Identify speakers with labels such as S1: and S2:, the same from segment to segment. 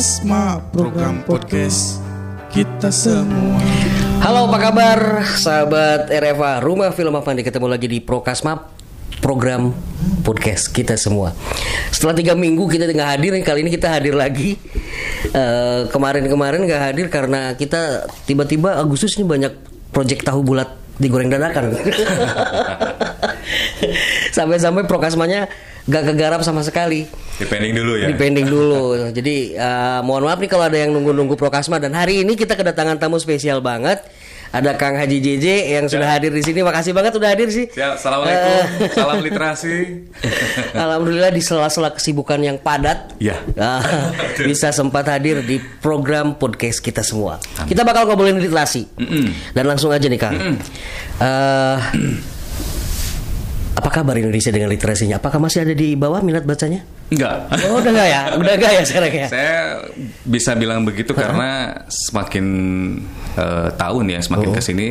S1: Prokasma program podcast kita semua.
S2: Halo apa kabar sahabat RFA Rumah Film Avandi ketemu lagi di Prokasma program podcast kita semua. Setelah tiga minggu kita nggak hadir, kali ini kita hadir lagi. Eh, Kemarin-kemarin nggak hadir karena kita tiba-tiba Agustus ini banyak proyek tahu bulat digoreng dadakan. Sampai-sampai prokasmanya gak kegarap sama sekali.
S3: Depending dulu ya.
S2: Dipending dulu. Jadi eh, mohon maaf nih kalau ada yang nunggu-nunggu Prokasma dan hari ini kita kedatangan tamu spesial banget. Ada Kang Haji JJ yang sudah hadir di sini. Makasih banget udah hadir sih.
S3: Ya, assalamualaikum, salam literasi.
S2: Alhamdulillah di sela-sela kesibukan yang padat.
S3: Ya.
S2: ah, bisa sempat hadir di program podcast kita semua. Kita bakal ngobrolin literasi. Dan langsung aja nih Kang. Eh, apa kabar Indonesia dengan literasinya? Apakah masih ada di bawah minat bacanya?
S3: Enggak.
S2: Oh, udah enggak ya? Udah enggak ya sekarang ya?
S3: Saya bisa bilang begitu karena semakin eh, tahun ya, semakin ke sini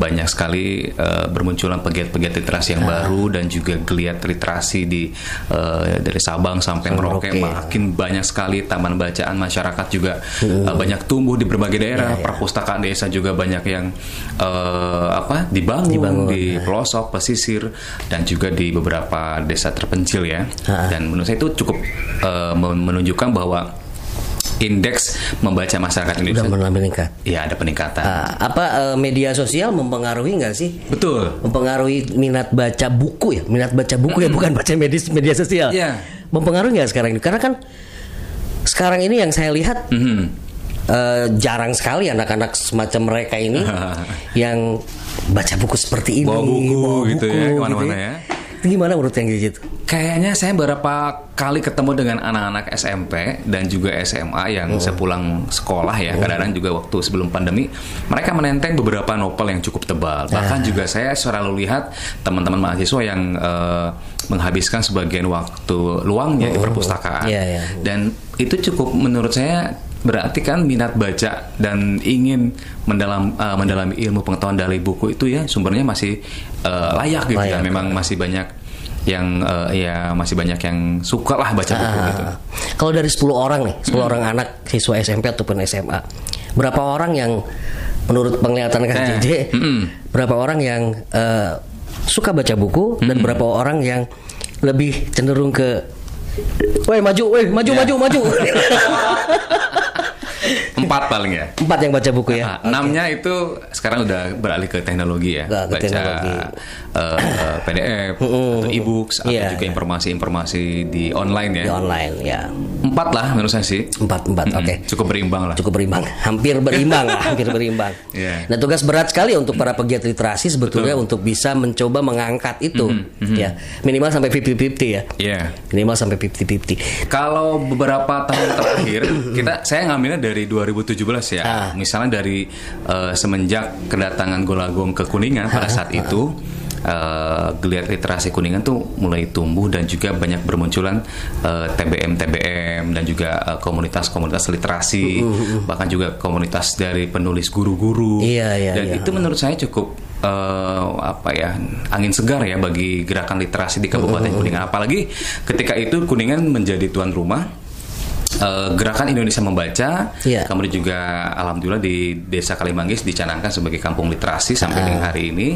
S3: banyak sekali eh, bermunculan pegiat-pegiat literasi yang baru dan juga geliat literasi di eh, dari Sabang sampai Merauke. makin banyak sekali taman bacaan masyarakat juga eh, banyak tumbuh di berbagai daerah, perpustakaan desa juga banyak yang eh, apa dibangun,
S2: Dibangun,
S3: di pelosok, pesisir dan juga di beberapa desa terpencil ya. Dan menurut saya itu cukup men- menunjukkan bahwa indeks membaca masyarakat Indonesia
S2: mulai meningkat.
S3: ya ada peningkatan.
S2: Ah, apa eh, media sosial mempengaruhi nggak sih?
S3: Betul.
S2: Mempengaruhi minat baca buku ya, minat baca buku ya, bukan baca media media sosial.
S3: Iya.
S2: Mempengaruhi nggak sekarang ini? Karena kan sekarang ini yang saya lihat
S3: Mhm.
S2: eh, jarang sekali anak-anak semacam mereka ini yang baca buku seperti ini,
S3: Bawa buku gitu ya, ke mana-mana
S2: gitu
S3: ya.
S2: Itu Gimana menurut yang gitu?
S3: Kayaknya saya beberapa kali ketemu dengan anak-anak SMP dan juga SMA yang
S2: Oh.
S3: sepulang sekolah ya, kadang-kadang juga waktu sebelum pandemi, mereka menenteng beberapa novel yang cukup tebal.
S2: Ah.
S3: Bahkan juga saya selalu lihat teman-teman mahasiswa yang eh, menghabiskan sebagian waktu luangnya di perpustakaan.
S2: Iya, iya.
S3: Dan itu cukup menurut saya berarti kan minat baca dan ingin mendalam eh, mendalami ilmu pengetahuan dari buku itu ya sumbernya masih eh, layak gitu
S2: Layak.
S3: ya. Memang masih banyak yang eh, ya masih banyak yang suka lah baca buku
S2: Ah,
S3: gitu.
S2: Kalau dari 10 orang nih, 10 orang anak siswa SMP ataupun SMA, berapa orang yang menurut penglihatan Kang
S3: Eh,
S2: JJ,
S3: mm-mm.
S2: berapa orang yang eh, suka baca buku dan berapa orang yang lebih cenderung ke Woi maju, woi maju,
S3: Ya.
S2: maju, maju.
S3: Empat paling ya.
S2: Empat yang baca buku ya.
S3: Nah, enamnya itu sekarang udah beralih ke teknologi ya,
S2: Ke-
S3: baca
S2: teknologi.
S3: eh, eh, PDF atau e-books atau
S2: Iya,
S3: juga informasi-informasi di online ya.
S2: Di online ya.
S3: Empat lah menurut saya sih.
S2: Empat, empat,
S3: Mm-mm,
S2: oke.
S3: Cukup berimbang lah.
S2: Cukup berimbang, hampir berimbang, lah, hampir berimbang.
S3: Iya.
S2: Nah tugas berat sekali untuk para pegiat literasi sebetulnya untuk bisa mencoba mengangkat itu, ya minimal sampai 50-50 ya,
S3: Iya.
S2: minimal sampai 50-50.
S3: Kalau beberapa tahun terakhir kita saya ngambilnya dari 2017 ya.
S2: Ah.
S3: Misalnya dari eh, semenjak kedatangan Golagong ke Kuningan pada saat itu eh, geliat literasi Kuningan tuh mulai tumbuh dan juga banyak bermunculan eh, TBM TBM dan juga komunitas-komunitas literasi bahkan juga komunitas dari penulis guru-guru.
S2: Iya, iya,
S3: Dan
S2: iya.
S3: itu menurut saya cukup eh, apa ya angin segar ya bagi gerakan literasi di Kabupaten Kuningan. Apalagi ketika itu Kuningan menjadi tuan rumah eh, gerakan Indonesia membaca.
S2: Iya.
S3: Kemudian juga alhamdulillah di Desa Kalimanggis dicanangkan sebagai kampung literasi sampai dengan hari ini.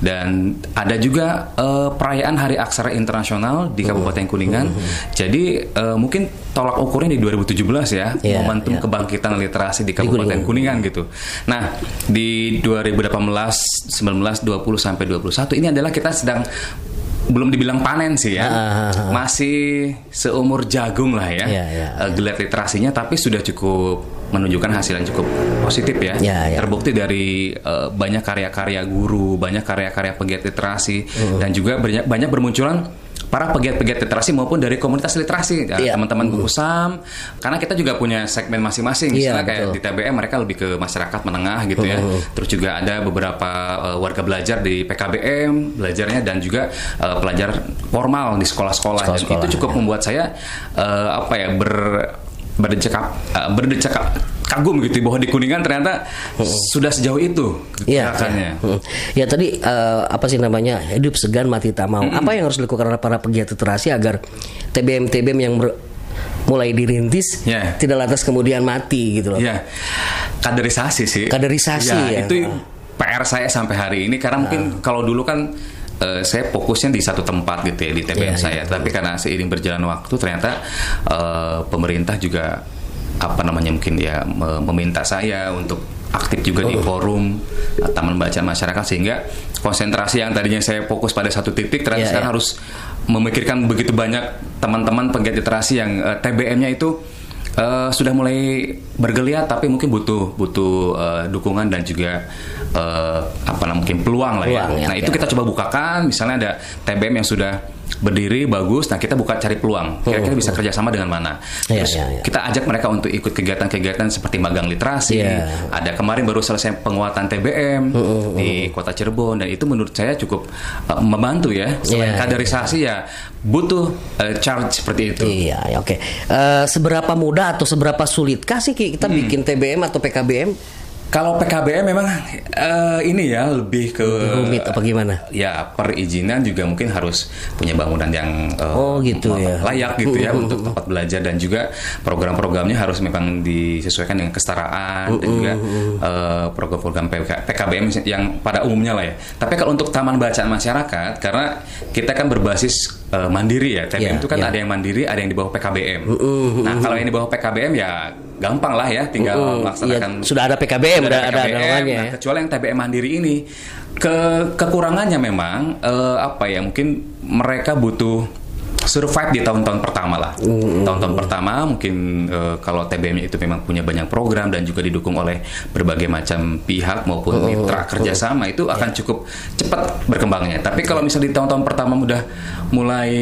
S3: Dan ada juga eh, perayaan Hari Aksara Internasional di Kabupaten Kuningan. Jadi eh, mungkin tolak ukurnya di 2017 ya,
S2: Iya,
S3: momentum
S2: iya.
S3: kebangkitan literasi di Kabupaten
S2: Kuningan.
S3: Kuningan gitu. Nah, di 2018, 19, 20 sampai 21 ini adalah kita sedang belum dibilang panen sih ya. Masih seumur jagung lah ya.
S2: Iya, iya,
S3: eh, Geliat literasinya tapi sudah cukup menunjukkan hasil yang cukup positif ya.
S2: Iya, iya.
S3: Terbukti dari eh, banyak karya-karya guru, banyak karya-karya pegiat literasi
S2: Uh-huh.
S3: dan juga banyak banyak bermunculan para pegiat-pegiat literasi maupun dari komunitas literasi Ya,
S2: Iya.
S3: teman-teman buku SAM karena kita juga punya segmen masing-masing
S2: Iya,
S3: misalnya kayak
S2: betul.
S3: di TBM mereka lebih ke masyarakat menengah gitu ya
S2: Uh-huh.
S3: terus juga ada beberapa uh, warga belajar di PKBM belajarnya dan juga uh, pelajar formal di sekolah-sekolah dan
S2: Sekolah-sekolah,
S3: itu cukup
S2: ya.
S3: membuat saya uh, apa ya ber berdecak uh, berdecak kagum gitu bahwa di kuningan ternyata sudah sejauh itu
S2: Iya. Ya, ya tadi eh, apa sih namanya hidup segan mati tak mau. Apa yang harus dilakukan oleh para pegiat literasi agar TBM TBM yang ber- mulai dirintis
S3: Ya.
S2: tidak lantas kemudian mati gitu loh.
S3: Ya, kaderisasi sih.
S2: Kaderisasi ya.
S3: Itu PR saya sampai hari ini karena mungkin kalau dulu kan eh, saya fokusnya di satu tempat gitu ya di TBM
S2: Iya,
S3: saya. Tapi karena seiring berjalan waktu ternyata eh, pemerintah juga apa namanya mungkin ya me- meminta saya untuk aktif juga di forum taman bacaan masyarakat sehingga konsentrasi yang tadinya saya fokus pada satu titik ternyata
S2: Iya,
S3: sekarang
S2: iya.
S3: harus memikirkan begitu banyak teman-teman penggiat literasi yang eh, TBM-nya itu eh, sudah mulai bergeliat tapi mungkin butuh butuh eh, dukungan dan juga eh, apa namanya mungkin peluang lah ya.
S2: Peluang, ya,
S3: Nah,
S2: ya.
S3: itu kita coba bukakan misalnya ada TBM yang sudah berdiri bagus nah kita buka cari peluang kira-kira bisa kerjasama dengan mana
S2: Iya,
S3: terus
S2: iya, iya.
S3: kita ajak mereka untuk ikut kegiatan-kegiatan seperti magang literasi
S2: Iya.
S3: ada kemarin baru selesai penguatan TBM di kota Cirebon dan itu menurut saya cukup uh, membantu ya selain
S2: Iya,
S3: kaderisasi ya butuh uh, charge seperti itu
S2: Iya, ya, oke. Eh, seberapa mudah atau seberapa sulitkah sih Ki, kita
S3: Hmm.
S2: bikin TBM atau PKBM?
S3: Kalau PKBM memang uh, ini ya lebih ke
S2: Rumit apa gimana?
S3: ya perizinan juga mungkin harus punya bangunan yang uh,
S2: Oh, gitu ya.
S3: layak gitu ya untuk tempat belajar dan juga program-programnya harus memang disesuaikan dengan kesetaraan dan juga uh, program-program PK PKBM yang pada umumnya lah ya. Tapi kalau untuk taman bacaan masyarakat karena kita kan berbasis uh, mandiri ya. TBM
S2: Ya,
S3: itu kan
S2: ya.
S3: ada yang mandiri, ada yang di bawah PKBM. Nah, kalau yang di bawah PKBM ya gampang lah ya tinggal
S2: Mm,
S3: melaksanakan
S2: iya, sudah ada PKBM,
S3: sudah
S2: ada- ada
S3: PKBM.
S2: naungannya
S3: Nah,
S2: ya.
S3: kecuali yang TBM mandiri ini ke kekurangannya memang eh, apa ya mungkin mereka butuh survive di tahun-tahun pertama lah. Tahun-tahun pertama mungkin eh, kalau TBM itu memang punya banyak program dan juga didukung oleh berbagai macam pihak maupun mitra kerjasama itu akan cukup cepat berkembangnya. Tapi kalau misalnya di tahun-tahun pertama udah mulai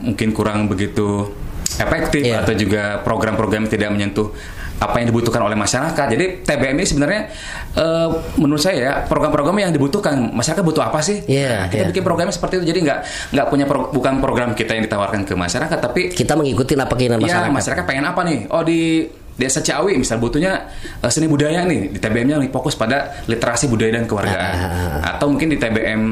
S3: mungkin kurang begitu efektif
S2: Iya.
S3: atau juga program-program tidak menyentuh apa yang dibutuhkan oleh masyarakat. Jadi TBM ini sebenarnya eh, menurut saya ya program-program yang dibutuhkan masyarakat butuh apa sih?
S2: Iya,
S3: Nah, kita
S2: iya.
S3: bikin programnya seperti itu. Jadi nggak nggak punya pro- bukan program kita yang ditawarkan ke masyarakat, tapi
S2: Kita mengikuti apa keinginan
S3: ya
S2: masyarakat.
S3: masyarakat pengen apa nih? Oh di Desa Ciawi misal butuhnya eh, seni budaya nih di TBM-nya fokus pada literasi budaya dan kewargaan.
S2: Ah,
S3: Atau mungkin di TBM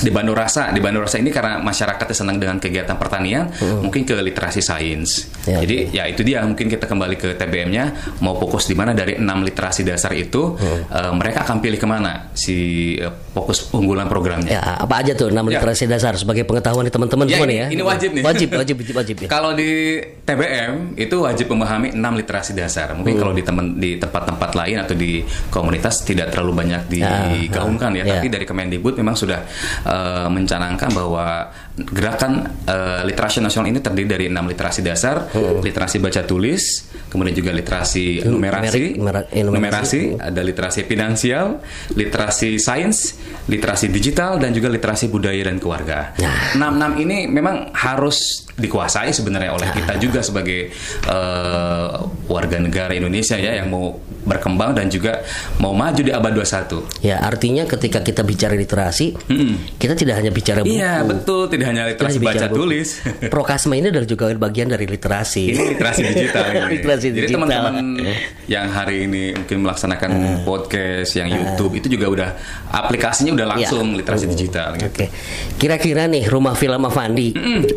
S3: di Bandung Rasa, di Bandung Rasa ini karena masyarakatnya senang dengan kegiatan pertanian, mungkin ke literasi sains.
S2: Ya,
S3: Jadi ya itu dia mungkin kita kembali ke TBM-nya mau fokus di mana dari enam literasi dasar itu eh, mereka akan pilih ke mana si eh, fokus unggulan programnya.
S2: Ya, apa aja tuh enam
S3: Ya.
S2: literasi dasar sebagai pengetahuan di teman-teman
S3: Ya,
S2: semua
S3: ini-
S2: nih ya.
S3: ini wajib nih.
S2: Wajib, wajib, wajib, wajib ya.
S3: Kalau di TBM itu wajib memahami 6 literasi dasar. Mungkin kalau di temen di tempat-tempat lain atau di komunitas tidak terlalu banyak digaungkan ya.
S2: ya.
S3: Tapi dari Kemendikbud memang sudah eh, mencanangkan bahwa gerakan eh, literasi nasional ini terdiri dari enam literasi dasar, literasi baca tulis, kemudian juga literasi numerasi,
S2: numera- eh, numerasi.
S3: numerasi, ada literasi finansial, literasi sains, literasi digital dan juga literasi budaya dan keluarga.
S2: Nah.
S3: Enam enam ini memang harus dikuasai sebenarnya oleh kita juga sebagai eh, warga negara Indonesia ya yang mau berkembang dan juga mau maju di abad 21.
S2: Ya, artinya ketika kita bicara literasi, kita tidak hanya bicara buku.
S3: Iya betul, tidak hanya
S2: Kita
S3: literasi
S2: bicara
S3: baca
S2: buku.
S3: tulis.
S2: Prokasma ini adalah juga bagian dari literasi.
S3: Ini literasi digital ini.
S2: Literasi
S3: Jadi
S2: digital.
S3: teman-teman yang hari ini mungkin melaksanakan podcast, yang YouTube itu juga udah aplikasinya udah langsung
S2: Ya.
S3: literasi
S2: Oh.
S3: digital. gitu.
S2: Oke, kira-kira nih rumah film Avandi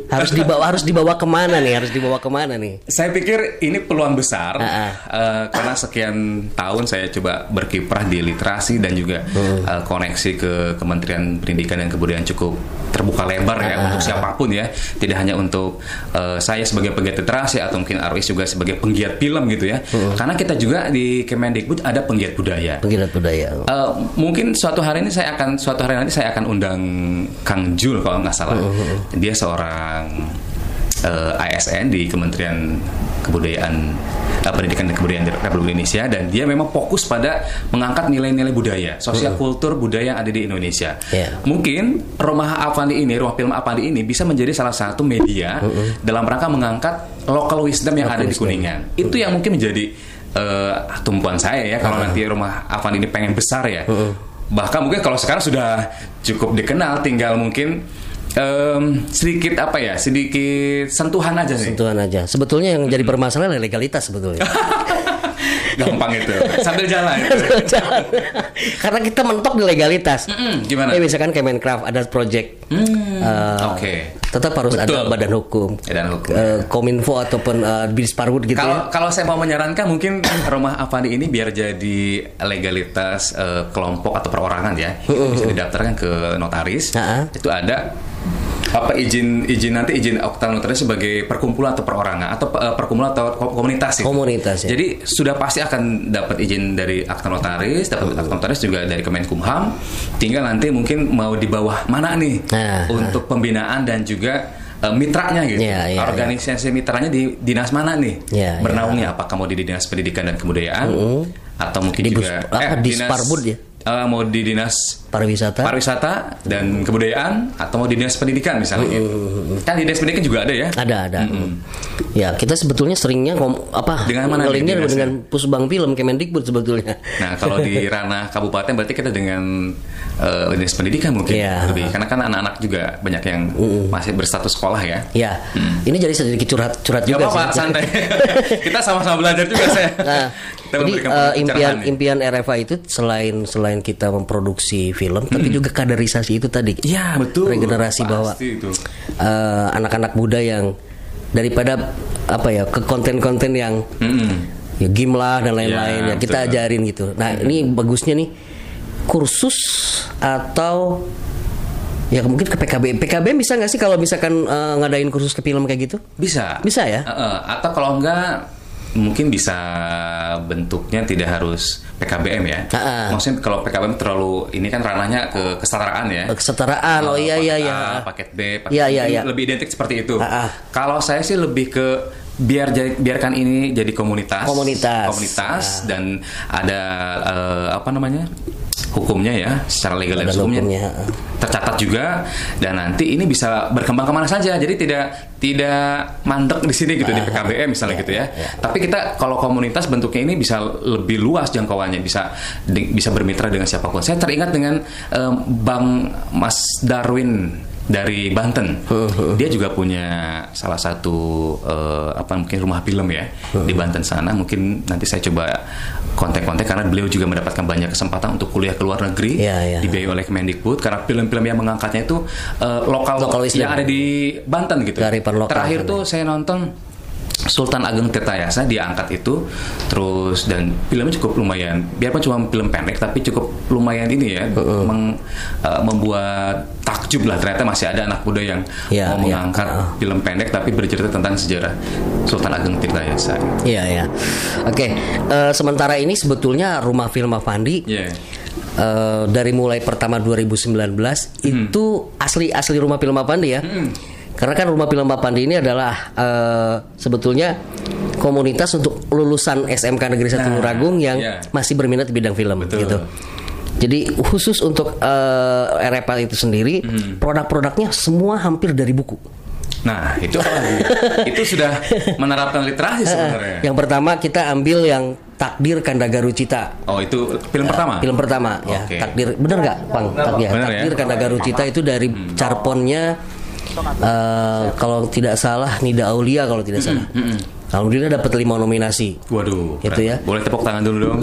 S2: harus dibawa harus dibawa ke mana nih? Harus dibawa ke mana nih?
S3: Saya pikir ini peluang besar
S2: ah.
S3: eh, karena sekian tahun saya coba berkiprah di literasi dan juga
S2: Hmm.
S3: eh, koneksi ke Kementerian Pendidikan dan Kebudayaan cukup terbuka lebar ya
S2: Ah,
S3: untuk siapa pun ya, tidak hanya untuk eh, saya sebagai penggiat literasi atau mungkin Arwis juga sebagai penggiat film gitu ya,
S2: Hmm.
S3: karena kita juga di Kemendikbud ada penggiat budaya.
S2: Penggiat budaya.
S3: Eh, mungkin suatu hari ini saya akan suatu hari nanti saya akan undang Kang Jul kalau nggak salah. Dia seorang eh, ASN di Kementerian Kebudayaan eh, Pendidikan dan Kebudayaan Republik Indonesia dan dia memang fokus pada mengangkat nilai-nilai budaya, sosial kultur budaya yang ada di Indonesia.
S2: Ya.
S3: Mungkin Rumah Avandi ini, Rumah Film Avandi ini bisa menjadi salah satu media dalam rangka mengangkat local wisdom yang ada di Kuningan. Itu yang mungkin menjadi eh, tumpuan saya ya kalau nanti Rumah Avandi ini pengen besar ya. Bahkan mungkin kalau sekarang sudah cukup dikenal, tinggal mungkin em, sedikit apa ya, sedikit sentuhan aja sih.
S2: Sentuhan aja. Sebetulnya yang jadi permasalahan adalah legalitas sebetulnya.
S3: Gampang itu. Sambil jalan.
S2: Jalan. Karena kita mentok di legalitas.
S3: Mm-mm, gimana?
S2: Ya misalkan Kemenkraf ada project.
S3: Hmm,
S2: eh,
S3: Oke.
S2: Tetap harus ada
S3: Betul.
S2: badan hukum.
S3: Badan hukum.
S2: Eh, Kominfo ataupun uh, Disparwood gitu
S3: Kalau
S2: ya.
S3: kalau saya mau menyarankan mungkin rumah Avandi ini biar jadi legalitas eh, kelompok atau perorangan ya, itu bisa didaftarkan ke notaris.
S2: Ha-ha.
S3: Itu ada apa izin izin nanti izin akta notaris sebagai perkumpulan atau perorangan atau eh, perkumpulan atau ko- komunitas itu.
S2: Komunitas, ya.
S3: Jadi sudah pasti akan dapat izin dari akta notaris, dapat akta notaris juga dari Kemenkumham. Tinggal nanti mungkin mau di bawah mana nih
S2: Nah,
S3: untuk pembinaan dan juga eh, mitranya gitu.
S2: Ya, ya,
S3: Organisasi mitranya di dinas mana nih?
S2: Ya, ya.
S3: bernaungnya apakah mau di dinas pendidikan dan kebudayaan atau mungkin
S2: Di
S3: juga
S2: apa, di Sparbud ya?
S3: Eh, mau di dinas
S2: Pariwisata.
S3: pariwisata dan kebudayaan atau mau di dinas pendidikan misalnya gitu. kan di dinas pendidikan juga ada ya
S2: ada ada. Ya kita sebetulnya seringnya kom- apa?
S3: Dengan mana dinasnya?
S2: dengan Pusbang Film Kemendikbud sebetulnya.
S3: nah kalau di ranah kabupaten berarti kita dengan eh, dinas pendidikan mungkin
S2: Iya.
S3: lebih karena kan anak-anak juga banyak yang masih berstatus sekolah ya
S2: Ya, ini jadi sedikit curhat curhat
S3: Gak
S2: juga
S3: apa-apa,
S2: sih.
S3: santai. kita sama-sama belajar juga saya.
S2: Nah,
S3: Kita
S2: jadi
S3: memberikan
S2: eh,
S3: pencerahan
S2: impian
S3: nih.
S2: impian RFA itu selain selain kita memproduksi film, tapi juga kaderisasi itu tadi.
S3: Iya, betul.
S2: Regenerasi
S3: Pasti
S2: bahwa
S3: itu.
S2: eh, anak-anak muda yang daripada apa ya ke konten-konten yang
S3: Mm-mm.
S2: ya game lah dan lain-lain
S3: Ya,
S2: ya, kita
S3: betul.
S2: ajarin gitu. Nah ini bagusnya nih kursus atau ya mungkin ke PKB. PKB bisa nggak sih kalau misalkan eh, ngadain kursus ke film kayak gitu?
S3: Bisa.
S2: Bisa ya?
S3: Eh, eh, atau kalau enggak mungkin bisa bentuknya tidak harus PKBM ya.
S2: Ah.
S3: Maksudnya kalau PKBM terlalu ini kan ranahnya ke kesetaraan ya.
S2: Kesetaraan. Oh
S3: Eh,
S2: iya iya
S3: paket
S2: iya.
S3: Paket B, paket
S2: Iya, iya, iya.
S3: lebih identik seperti itu.
S2: Ah.
S3: Kalau saya sih lebih ke biar biarkan ini jadi komunitas.
S2: Komunitas.
S3: Komunitas dan ada eh, apa namanya? Hukumnya ya, secara legal dan hukumnya,
S2: hukumnya,
S3: tercatat juga dan nanti ini bisa berkembang ke mana saja. Jadi tidak tidak mandek di sini gitu di PKBM misalnya gitu ya. Tapi kita kalau komunitas bentuknya ini bisa lebih luas jangkauannya, bisa di- bisa bermitra dengan siapa pun. Saya teringat dengan em, Bang Mas Darwin dari Banten. Dia juga punya salah satu eh, apa mungkin rumah film ya di Banten sana. Mungkin nanti saya coba kontak-kontak karena beliau juga mendapatkan banyak kesempatan untuk kuliah ke luar negeri
S2: Iya, iya.
S3: dibiayai oleh Kemendikbud karena film-film yang mengangkatnya itu eh, lokal,
S2: Lokal
S3: yang ada di Banten gitu.
S2: Lokal
S3: Terakhir tuh saya nonton Sultan Ageng Tirtayasa diangkat itu terus dan filmnya cukup lumayan biarpun cuma film pendek tapi cukup lumayan ini ya meng- eh, membuat takjub lah ternyata masih ada anak muda yang
S2: Ya,
S3: mau
S2: ya.
S3: mengangkat
S2: Uh-uh.
S3: film pendek tapi bercerita tentang sejarah Sultan Ageng Tirtayasa.
S2: Iya ya. Oke, eh, sementara ini sebetulnya rumah film Avandi
S3: Iya.
S2: eh, dari mulai pertama 2019 itu asli asli rumah film Avandi ya. Karena kan rumah film Avandi ini adalah eh, sebetulnya komunitas untuk lulusan SMK Negeri 1
S3: Nah,
S2: Luragung yang
S3: iya.
S2: masih berminat di bidang film
S3: Betul.
S2: gitu. Jadi khusus untuk RFA itu sendiri produk-produknya semua hampir dari buku.
S3: Nah itu itu sudah menerapkan literasi sebenarnya.
S2: Yang pertama kita ambil yang Takdir Kandagaru Cita.
S3: Oh itu film pertama.
S2: Film pertama ya.
S3: Oke.
S2: Takdir bener nggak, Bang? Tak- ya,
S3: ya?
S2: Takdir Kandagaru Cita itu dari carponnya eh, kalau tidak salah Nida Aulia kalau tidak salah. Alhamdulillah dapat lima nominasi
S3: Waduh.
S2: Itu ya.
S3: Boleh tepuk tangan dulu dong.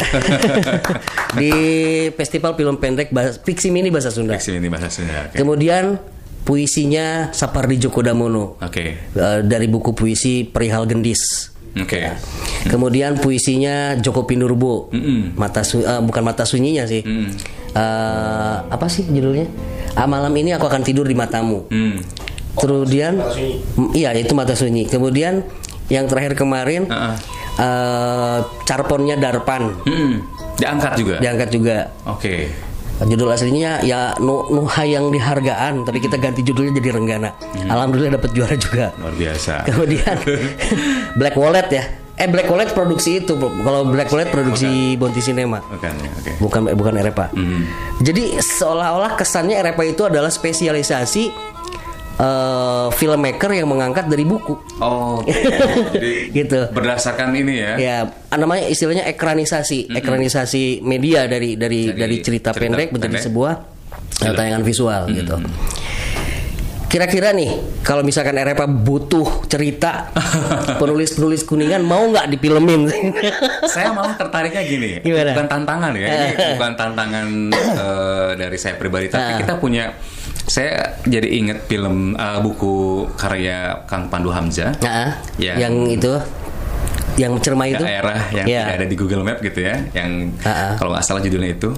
S2: di Festival Film Pendek bahasa, Fiksi Mini Bahasa Sunda.
S3: Fiksi ini bahasa Sunda. Oke.
S2: Kemudian puisinya Sapardi Djoko Damono
S3: Oke.
S2: eh, dari buku puisi Perihal Gendis.
S3: Oke.
S2: Kemudian puisinya Joko Pinurbo.
S3: Mm-mm.
S2: Mata su- eh, bukan mata sunyinya sih.
S3: Mm.
S2: Eh, apa sih judulnya? Ah, malam ini aku akan tidur di matamu.
S3: Hmm.
S2: Kemudian iya itu mata sunyi. Kemudian yang terakhir kemarin
S3: Ah, ah.
S2: eh, carponnya Darpan
S3: Mm-mm. Diangkat juga.
S2: diangkat juga.
S3: Oke.
S2: Judul aslinya ya Nu- Nuha yang dihargaan, tapi kita ganti judulnya jadi Renggana.
S3: Hmm.
S2: Alhamdulillah dapat juara juga.
S3: Luar biasa.
S2: Kemudian Black Wallet ya. Eh Black Wallet produksi itu. Kalau Black Wallet produksi Bonti Cinema.
S3: Bukan ya. Oke.
S2: Bukan bukan REPA.
S3: Hmm.
S2: Jadi seolah-olah kesannya REPA itu adalah spesialisasi eh, filmmaker yang mengangkat dari buku.
S3: Oh. Jadi
S2: Gitu.
S3: berdasarkan ini ya.
S2: Ya, namanya istilahnya ekranisasi, ekranisasi media dari dari
S3: Dari
S2: dari cerita,
S3: cerita
S2: pendek menjadi
S3: pendek.
S2: sebuah eh, tayangan visual gitu. kira-kira nih kalau misalkan RFA butuh cerita penulis-penulis kuningan mau nggak difilmin?
S3: saya malah tertariknya gini,
S2: Gimana?
S3: bukan tantangan ya, ini bukan tantangan eh, dari saya pribadi, tapi
S2: Ah.
S3: kita punya. Saya jadi inget film eh, buku karya Kang Pandu Hamzah.
S2: Nah,
S3: Ya.
S2: yang itu yang cermai itu
S3: daerah yang
S2: Ya.
S3: tidak ada di Google Map gitu ya, yang
S2: Ah, ah.
S3: kalau nggak salah judulnya itu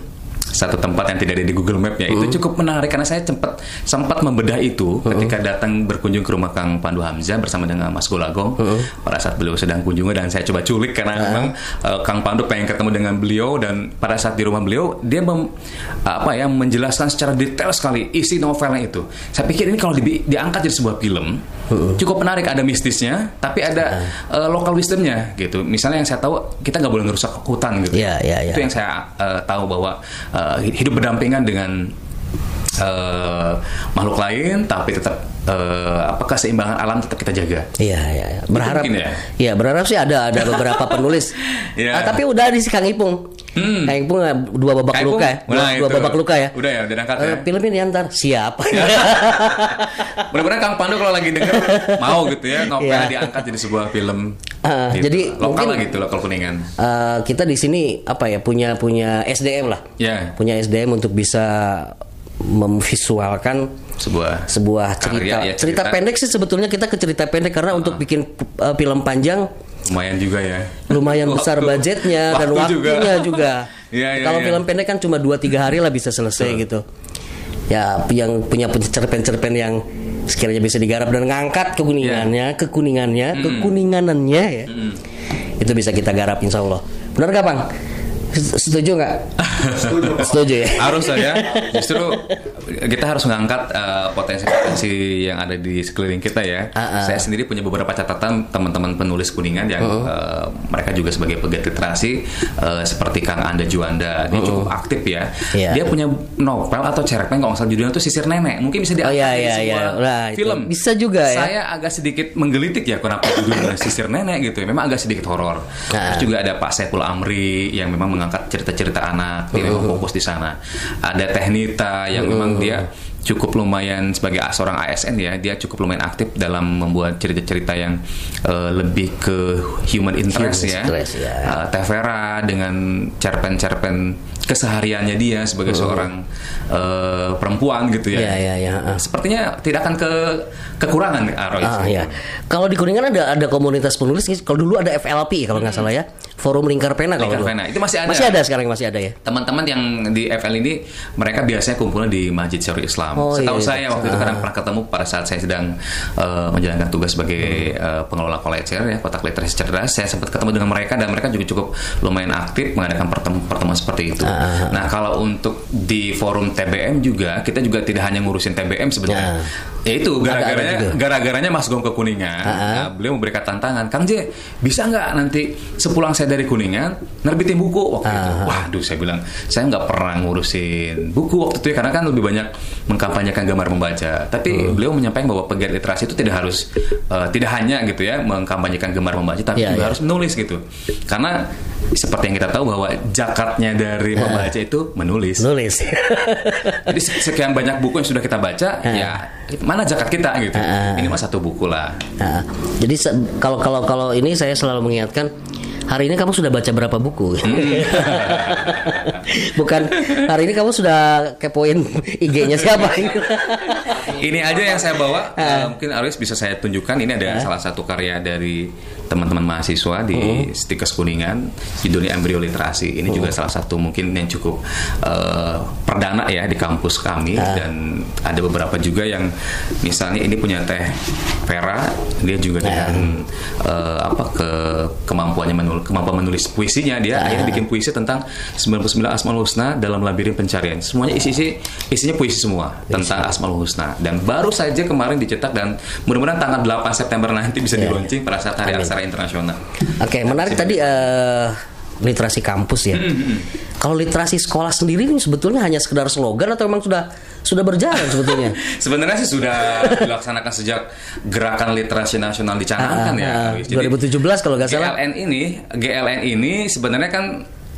S3: satu tempat yang tidak ada di Google Map-nya itu cukup menarik karena saya sempat sempat membedah itu ketika datang berkunjung ke rumah Kang Pandu Hamzah bersama dengan Mas Golagong pada saat beliau sedang kunjungan dan saya coba culik karena memang eh, Kang Pandu pengen ketemu dengan beliau dan pada saat di rumah beliau dia mem- apa ya menjelaskan secara detail sekali isi novelnya itu. Saya pikir ini kalau di- diangkat jadi sebuah film cukup menarik ada mistisnya tapi ada eh, local wisdomnya gitu. Misalnya yang saya tahu kita nggak boleh ngerusak hutan gitu.
S2: Iya, iya, iya.
S3: Itu yang saya eh, tahu bahwa eh, hidup berdampingan dengan eh, makhluk lain tapi tetap eh, apa keseimbangan alam tetap kita jaga.
S2: Iya, iya, iya. Berharap,
S3: mungkin ya?
S2: iya berharap sih ada ada beberapa penulis.
S3: Iya.
S2: Ah, tapi udah di Kang Ipung.
S3: Hmm.
S2: Kang Ipung eh, dua babak luka ya, dua,
S3: Nah,
S2: dua
S3: itu.
S2: babak luka ya.
S3: Udah ya, udah diangkat ya?
S2: Eh, filmnya diantar siapa?
S3: Mudah-mudahan Kang Pandu kalau lagi denger mau gitu ya novel
S2: Iya.
S3: diangkat jadi sebuah film.
S2: Ah,
S3: gitu.
S2: jadi
S3: lokal
S2: mungkin-
S3: lah gitu lokal kuningan.
S2: Eh, kita di sini apa ya punya punya SDM lah,
S3: Ya.
S2: punya SDM untuk bisa memvisualkan
S3: Sebuah
S2: sebuah
S3: Karya,
S2: cerita.
S3: ya,
S2: cerita
S3: cerita.
S2: pendek sih sebetulnya kita ke cerita pendek karena untuk bikin uh, film panjang
S3: lumayan juga ya.
S2: lumayan besar
S3: Waktu-
S2: budgetnya dan
S3: waktu
S2: waktunya juga.
S3: Iya, iya,
S2: Kalau
S3: iya.
S2: film pendek kan cuma 2-3 hari lah bisa selesai gitu. Ya yang punya cerpen-cerpen yang sekiranya bisa digarap dan ngangkat kekuningannya, kekuningannya, kekuninganannya ya. Itu bisa kita garap insya Allah. Benar gak bang? Setuju nggak? Setuju ya.
S3: harus ya justru kita harus mengangkat eh, potensi-potensi yang ada di sekeliling kita ya.
S2: Ah, ah.
S3: saya sendiri punya beberapa catatan teman-teman penulis kuningan yang eh, mereka juga sebagai pegiat literasi eh, seperti Kang Anda Juanda. Dia cukup aktif ya.
S2: Iya.
S3: dia punya novel atau cerpen kalau nggak salah judulnya itu Sisir Nenek. Mungkin bisa
S2: Oh,
S3: diangkat jadi
S2: iya,
S3: sebuah
S2: iya. Nah, itu
S3: film.
S2: bisa juga ya.
S3: saya agak sedikit menggelitik ya kenapa judulnya Sisir Nenek gitu ya. Memang agak sedikit horor.
S2: Nah.
S3: terus juga ada Pak Saiful Amri yang memang mengangkat cerita-cerita anak dia memang fokus di sana. Ada Tehnita yang memang dia cukup lumayan sebagai seorang ASN ya dia cukup lumayan aktif dalam membuat cerita-cerita yang eh, lebih ke human interest
S2: Human
S3: ya,
S2: interest, ya.
S3: Eh, Tevera dengan cerpen-cerpen kesehariannya dia sebagai seorang eh, perempuan gitu ya
S2: Iya, iya, iya. ah.
S3: sepertinya tidak akan ke kekurangan Aroy
S2: Ah ya. Kalau di Kuningan ada ada komunitas penulis. Kalau dulu ada FLP kalau nggak salah ya. Forum Lingkar Pena kalau
S3: Lingkar
S2: dulu.
S3: Pena. Itu masih ada.
S2: Masih ada sekarang masih ada ya.
S3: teman-teman yang di FL ini mereka biasanya kumpulnya di Masjid Syarul Islam.
S2: Oh,
S3: Setahu
S2: iya,
S3: saya
S2: iya.
S3: waktu itu
S2: Ah.
S3: kadang pernah ketemu pada saat saya sedang eh, menjalankan tugas sebagai eh, pengelola kolecer ya kotak literasi cerdas. Saya sempat ketemu dengan mereka dan mereka juga cukup lumayan aktif mengadakan pertemuan, pertemuan seperti itu.
S2: Ah,
S3: Nah kalau untuk di forum TBM juga kita juga tidak hanya ngurusin TBM sebenarnya.
S2: Nah.
S3: Ya itu gara-garanya gara-garanya Mas Gong ke Kuningan.
S2: Ah, ah.
S3: Nah, beliau memberikan tantangan, Kang J, bisa nggak nanti sepulang saya dari Kuningan nerbitin buku waktu itu?
S2: Ah.
S3: Waduh, saya bilang saya nggak pernah ngurusin buku waktu itu ya karena kan lebih banyak mengkampanyekan gambar membaca. Tapi
S2: Hmm.
S3: beliau menyampaikan bahwa pegiat literasi itu tidak harus eh, tidak hanya gitu ya mengkampanyekan gambar membaca, tapi
S2: Iya,
S3: juga
S2: iya.
S3: harus menulis gitu. Karena seperti yang kita tahu bahwa jakatnya dari membaca itu menulis.
S2: Nulis.
S3: Jadi sekian banyak buku yang sudah kita baca,
S2: Ah.
S3: ya mana zakat kita gitu.
S2: Ah.
S3: Ini mah satu buku lah.
S2: Nah, jadi kalau kalau kalau ini saya selalu mengingatkan hari ini kamu sudah baca berapa buku? Bukan hari ini kamu sudah kepoin IG-nya siapa?
S3: Ini aja yang saya bawa. Eh, mungkin Aris bisa saya tunjukkan. Ini ada salah satu karya dari teman-teman mahasiswa di
S2: Hmm.
S3: Stikes Kuningan, judulnya Embrio Literasi. Ini juga salah satu mungkin yang cukup eh, perdana ya di kampus kami
S2: Ah.
S3: dan ada beberapa juga yang misalnya ini punya Teh Vera, dia juga
S2: Ah.
S3: dengan eh, apa ke kemampuannya menulis kemampuan menulis puisinya dia
S2: Ah.
S3: akhirnya bikin puisi tentang 99 Asmaul Husna dalam labirin pencarian. Semuanya isi-isi isinya puisi semua tentang Asmaul Husna dan baru saja kemarin dicetak dan mudah-mudahan tanggal 8 September nanti bisa
S2: Ya.
S3: di-launching pada saat Hari
S2: Amin.
S3: Aksara Internasional.
S2: Oke, menarik tadi eh, literasi kampus ya. Kalau literasi sekolah sendiri ini sebetulnya hanya sekedar slogan atau memang sudah sudah berjalan sebetulnya?
S3: Sebenarnya sih sudah dilaksanakan sejak gerakan literasi nasional dicanangkan
S2: Ah,
S3: ya.
S2: ah,
S3: Awis. Jadi,
S2: 2017 kalau nggak salah.
S3: GLN ini, GLN ini sebenarnya kan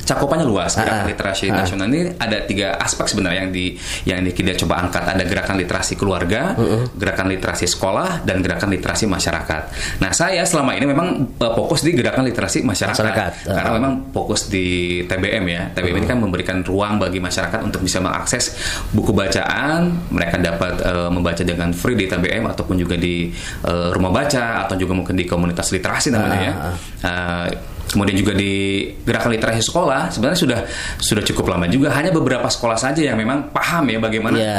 S3: cakupannya luas. Gerakan
S2: Ah, ah.
S3: literasi
S2: Ah.
S3: nasional ini ada tiga aspek sebenarnya yang di yang di- kita coba angkat. Ada gerakan literasi keluarga, gerakan literasi sekolah, dan gerakan literasi masyarakat. Nah, saya selama ini memang uh, fokus di gerakan literasi masyarakat,
S2: Masyarakat.
S3: karena
S2: Ah.
S3: memang fokus di TBM ya. TBM ini kan memberikan ruang bagi masyarakat untuk bisa mengakses buku bacaan. Mereka dapat uh, membaca dengan free di TBM ataupun juga di uh, rumah baca atau juga mungkin di komunitas literasi namanya ya. Uh, Kemudian juga di gerakan literasi sekolah sebenarnya sudah sudah cukup lama juga. Hanya beberapa sekolah saja yang memang paham ya bagaimana
S2: Iya.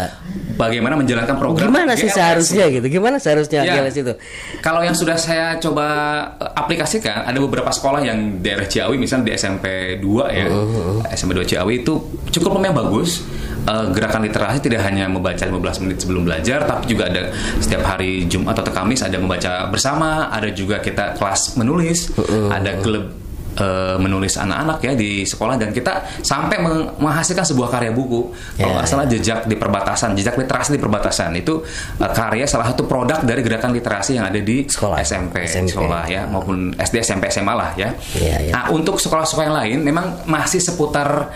S3: bagaimana menjalankan program.
S2: Gimana sih
S3: GLS.
S2: seharusnya gitu? Gimana seharusnya
S3: Ya.
S2: GLS itu?
S3: Kalau yang sudah saya coba eh, aplikasikan, ada beberapa sekolah yang daerah Ciawi, misalnya di SMP 2 ya,
S2: Uh-huh.
S3: SMP 2 Ciawi itu cukup lumayan bagus. Eh, gerakan literasi tidak hanya membaca 15 menit sebelum belajar, tapi juga ada setiap hari Jumat atau Kamis ada membaca bersama, ada juga kita kelas menulis,
S2: Uh-huh.
S3: ada klub eh, menulis anak-anak ya di sekolah dan kita sampai meng- menghasilkan sebuah karya buku kalau
S2: Ya,
S3: nggak salah jejak di perbatasan jejak literasi di perbatasan itu eh, karya salah satu produk dari gerakan literasi yang ada di
S2: Sekolah.
S3: SMP,
S2: SMP.
S3: sekolah ya maupun SD SMP SMA lah ya
S2: Iya, iya.
S3: nah untuk sekolah-sekolah yang lain memang masih seputar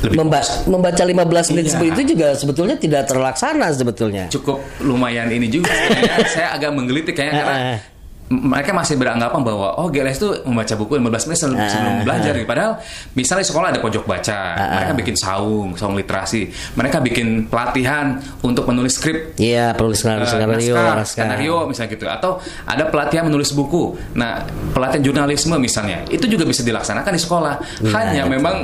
S3: lebih
S2: Memba- membaca 15 menit
S3: Iya.
S2: sebelum itu juga sebetulnya tidak terlaksana sebetulnya.
S3: cukup lumayan ini juga saya agak menggelitik kayaknya karena m- mereka masih beranggapan bahwa oh GLS itu membaca buku 15 menit sebelum,
S2: Ah,
S3: sebelum
S2: ah.
S3: belajar gitu. padahal misalnya di sekolah ada pojok baca mereka bikin saung saung literasi. Mereka bikin pelatihan untuk menulis skrip.
S2: Iya, penulis
S3: eh,
S2: skenario,
S3: skenario misalnya gitu. Atau ada pelatihan menulis buku. Nah pelatihan jurnalisme misalnya itu juga bisa dilaksanakan di sekolah. Hanya
S2: itu.
S3: memang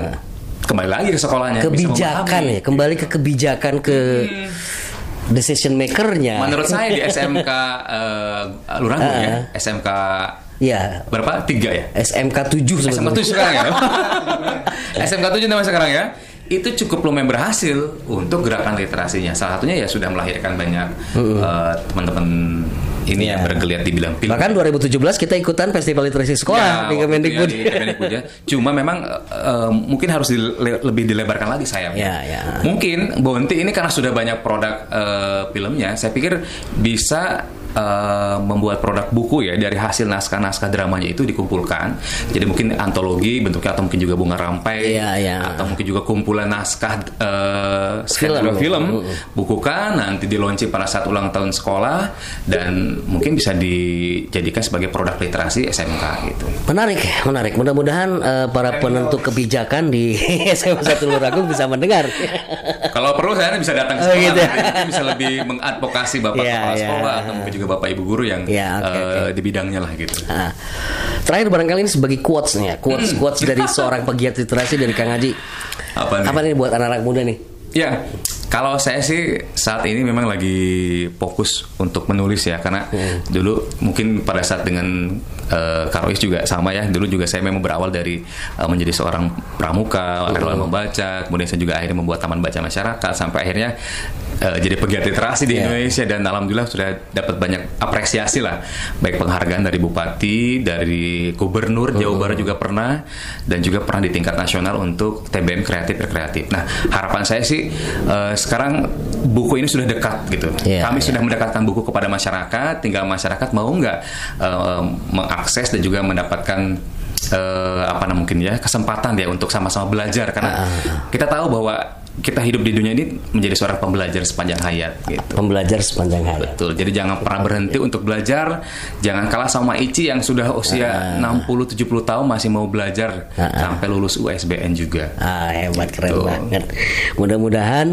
S3: kembali lagi ke sekolahnya
S2: kebijakan ya, kembali ke kebijakan ke decision makernya.
S3: Menurut saya di SMK uh, Lurangu
S2: Ah,
S3: ya, SMK
S2: ya
S3: berapa? Tiga ya?
S2: SMK 7
S3: SMK
S2: sebetulnya.
S3: 7 sekarang ya? SMK 7 namanya sekarang ya? Itu cukup lumayan berhasil untuk gerakan literasinya. Salah satunya ya sudah melahirkan banyak uh, teman-teman ini
S2: Iya.
S3: yang bergeliat di bidang film.
S2: Bahkan 2017 kita ikutan festival literasi sekolah di
S3: Ya,
S2: Kemendikbud.
S3: ya, di Kemendikbud ya. Cuma memang uh, mungkin harus dile- lebih dilebarkan lagi sayapnya.
S2: Ya, ya.
S3: Mungkin Bonti ini karena sudah banyak produk uh, filmnya, saya pikir bisa uh, membuat produk buku ya dari hasil naskah-naskah dramanya itu dikumpulkan. Jadi mungkin antologi bentuknya atau mungkin juga bunga rampai
S2: Iya, iya.
S3: atau mungkin juga kumpulan naskah uh,
S2: Film.
S3: skenario film,
S2: Mm-mm.
S3: bukukan nanti di launching pada saat ulang tahun sekolah dan mungkin bisa dijadikan sebagai produk literasi SMK gitu.
S2: Menarik, menarik. Mudah-mudahan eh, para penentu kebijakan di SMA 1 Luragung bisa mendengar.
S3: Kalau perlu saya bisa datang ke
S2: Oh,
S3: sekolah,
S2: gitu ya.
S3: nanti bisa lebih mengadvokasi bapak
S2: Iya,
S3: kepala
S2: iya.
S3: sekolah atau mungkin juga bapak ibu guru yang
S2: Iya, oke,
S3: eh,
S2: oke.
S3: di bidangnya lah gitu.
S2: Nah, terakhir barangkali ini sebagai quotes nih ya, quotes quotes dari seorang pegiat literasi dari Kang Haji.
S3: Apa nih?
S2: Apa nih buat anak-anak muda nih?
S3: Ya, kalau saya sih saat ini memang lagi fokus untuk menulis ya, karena
S2: Hmm.
S3: dulu mungkin pada saat dengan uh, Karois juga sama ya. Dulu juga saya memang berawal dari eh, menjadi seorang pramuka,
S2: Hmm.
S3: relawan membaca, kemudian saya juga akhirnya membuat taman baca masyarakat sampai akhirnya eh, jadi pegiat literasi di
S2: Ya.
S3: Indonesia dan alhamdulillah sudah dapat banyak apresiasi lah, baik penghargaan dari bupati, dari gubernur Jawa Barat juga pernah dan juga pernah di tingkat nasional untuk TBM kreatif berkreatif. Nah, harapan saya sih eh, sekarang buku ini sudah dekat gitu.
S2: Iya,
S3: Kami
S2: iya.
S3: sudah mendekatkan buku kepada masyarakat, tinggal masyarakat mau nggak eh, mengakses dan juga mendapatkan eh, apa namanya mungkin ya kesempatan ya untuk sama-sama belajar karena
S2: Ah,
S3: kita tahu bahwa kita hidup di dunia ini menjadi seorang pembelajar sepanjang hayat gitu.
S2: Pembelajar sepanjang hayat.
S3: Betul. Jadi jangan pernah berhenti untuk belajar. Jangan kalah sama Ici yang sudah usia 60 70 tahun masih mau belajar
S2: Ah, ah.
S3: sampai lulus USBN juga.
S2: Ah, hebat keren
S3: Betul.
S2: banget. Mudah-mudahan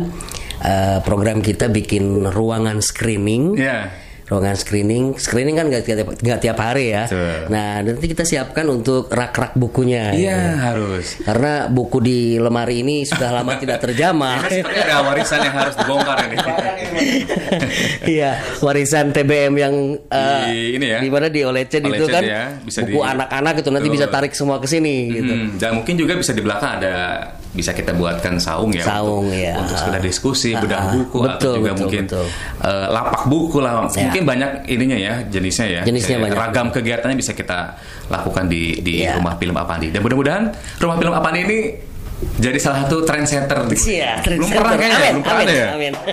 S2: eh, program kita bikin ruangan screening.
S3: Ya.
S2: Ruangan screening, screening kan nggak tiap, nggak tiap hari ya.
S3: Betul.
S2: Nah, nanti kita siapkan untuk rak-rak bukunya.
S3: Iya, harus.
S2: Karena buku di lemari ini sudah lama tidak terjamah.
S3: Ini seperti ada warisan yang harus dibongkar ini.
S2: Iya, warisan TBM yang eh,
S3: Di ini ya.
S2: di mana di Olecet itu kan
S3: ya, bisa
S2: buku
S3: di-
S2: anak-anak itu nanti
S3: Betul.
S2: bisa tarik semua ke sini gitu.
S3: Hmm, dan mungkin juga bisa di belakang ada bisa kita buatkan saung ya
S2: Saung,
S3: untuk,
S2: ya.
S3: untuk sekedar diskusi
S2: Ah,
S3: bedah
S2: ah.
S3: buku atau
S2: Betul,
S3: juga
S2: betul,
S3: mungkin
S2: betul.
S3: eh, lapak buku lah
S2: Ya.
S3: Mungkin banyak ininya ya jenisnya ya
S2: Jenisnya banyak.
S3: ragam kegiatannya bisa kita lakukan di di
S2: Ya.
S3: rumah film Apandi dan mudah-mudahan rumah film Apandi ini jadi salah satu trendsetter
S2: Iya,
S3: belum pernah kayaknya
S2: Amin,
S3: belum pernah
S2: amin,
S3: ya
S2: amin.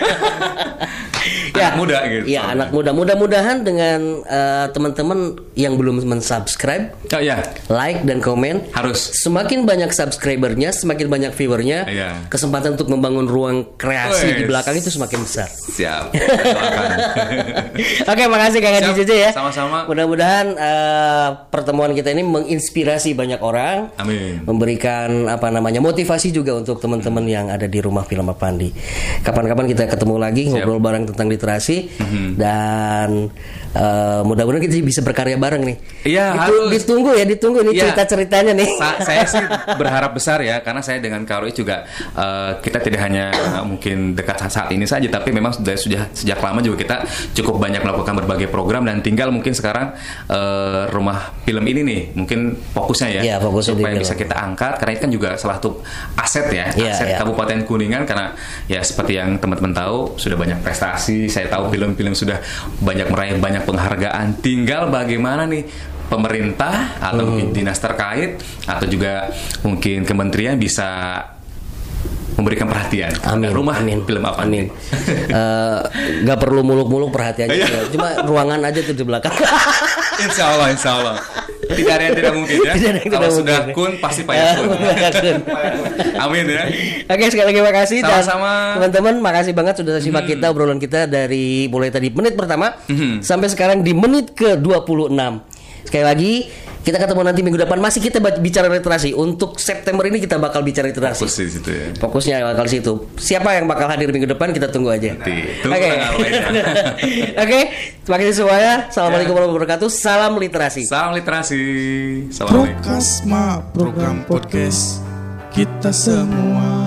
S3: Anak muda gitu.
S2: Ya, anak muda. Mudah-mudahan dengan eh, teman-teman yang belum mensubscribe,
S3: oh ya
S2: like dan komen
S3: harus
S2: Semakin banyak subscribernya, semakin banyak viewernya,
S3: Iya.
S2: kesempatan untuk membangun ruang kreasi di
S3: Wes.
S2: belakang itu semakin besar.
S3: siap.
S2: Oke, makasih Kang Haji JJ ya.
S3: sama-sama.
S2: Mudah-mudahan eh, pertemuan kita ini menginspirasi banyak orang,
S3: amin
S2: memberikan apa namanya motivasi juga untuk teman-teman yang ada di rumah film Apandi. Kapan-kapan kita ketemu lagi ngobrol bareng tentang literasi
S3: Mhm.
S2: dan eh, mudah-mudahan kita bisa berkarya bareng nih.
S3: Iya,
S2: Ditu-
S3: harus.
S2: Ditunggu ya, ditunggu nih
S3: Iya.
S2: cerita-ceritanya nih.
S3: Sa- saya sih berharap besar ya karena saya dengan Karo juga eh, kita tidak hanya mungkin dekat saat ini saja tapi memang sudah sudah sejak lama juga kita cukup banyak melakukan berbagai program dan tinggal mungkin sekarang eh, rumah film ini nih mungkin fokusnya ya
S2: Iya, fokusnya di
S3: supaya
S2: film.
S3: bisa kita angkat karena itu kan juga salah satu aset ya
S2: Iya,
S3: aset
S2: iya.
S3: Kabupaten Kuningan karena ya seperti yang teman-teman tahu sudah banyak prestasi saya tahu film-film sudah banyak meraih banyak penghargaan tinggal bagaimana nih pemerintah atau mungkin
S2: Hmm.
S3: dinas terkait atau juga mungkin kementerian bisa memberikan perhatian
S2: Amin.
S3: rumah
S2: amin.
S3: film apa
S2: Amin. Eh, Nggak perlu muluk-muluk perhatiannya. Cuma ruangan aja tuh di belakang.
S3: insya Allah insya Allah tidak ada yang tidak mungkin ya
S2: Tidak yang
S3: kalau
S2: tidak
S3: sudah
S2: mungkin.
S3: kun pasti payakun
S2: Payakun.
S3: amin ya
S2: Oke sekali lagi makasih
S3: Sama-sama. Hmm.
S2: teman-teman makasih banget sudah simak kita obrolan kita dari mulai tadi menit pertama sampai sekarang di menit ke 26 Sekali lagi kita ketemu nanti minggu depan masih kita bicara literasi untuk September ini kita bakal bicara literasi.
S3: fokus di situ ya
S2: Fokusnya bakal situ. Siapa yang bakal hadir minggu depan kita tunggu aja. Oke.
S3: tanggal mainnya.
S2: Oke, terima kasih semuanya. Assalamualaikum warahmatullahi wabarakatuh. Salam literasi.
S3: salam literasi assalamualaikum
S1: Prokasma program podcast kita semua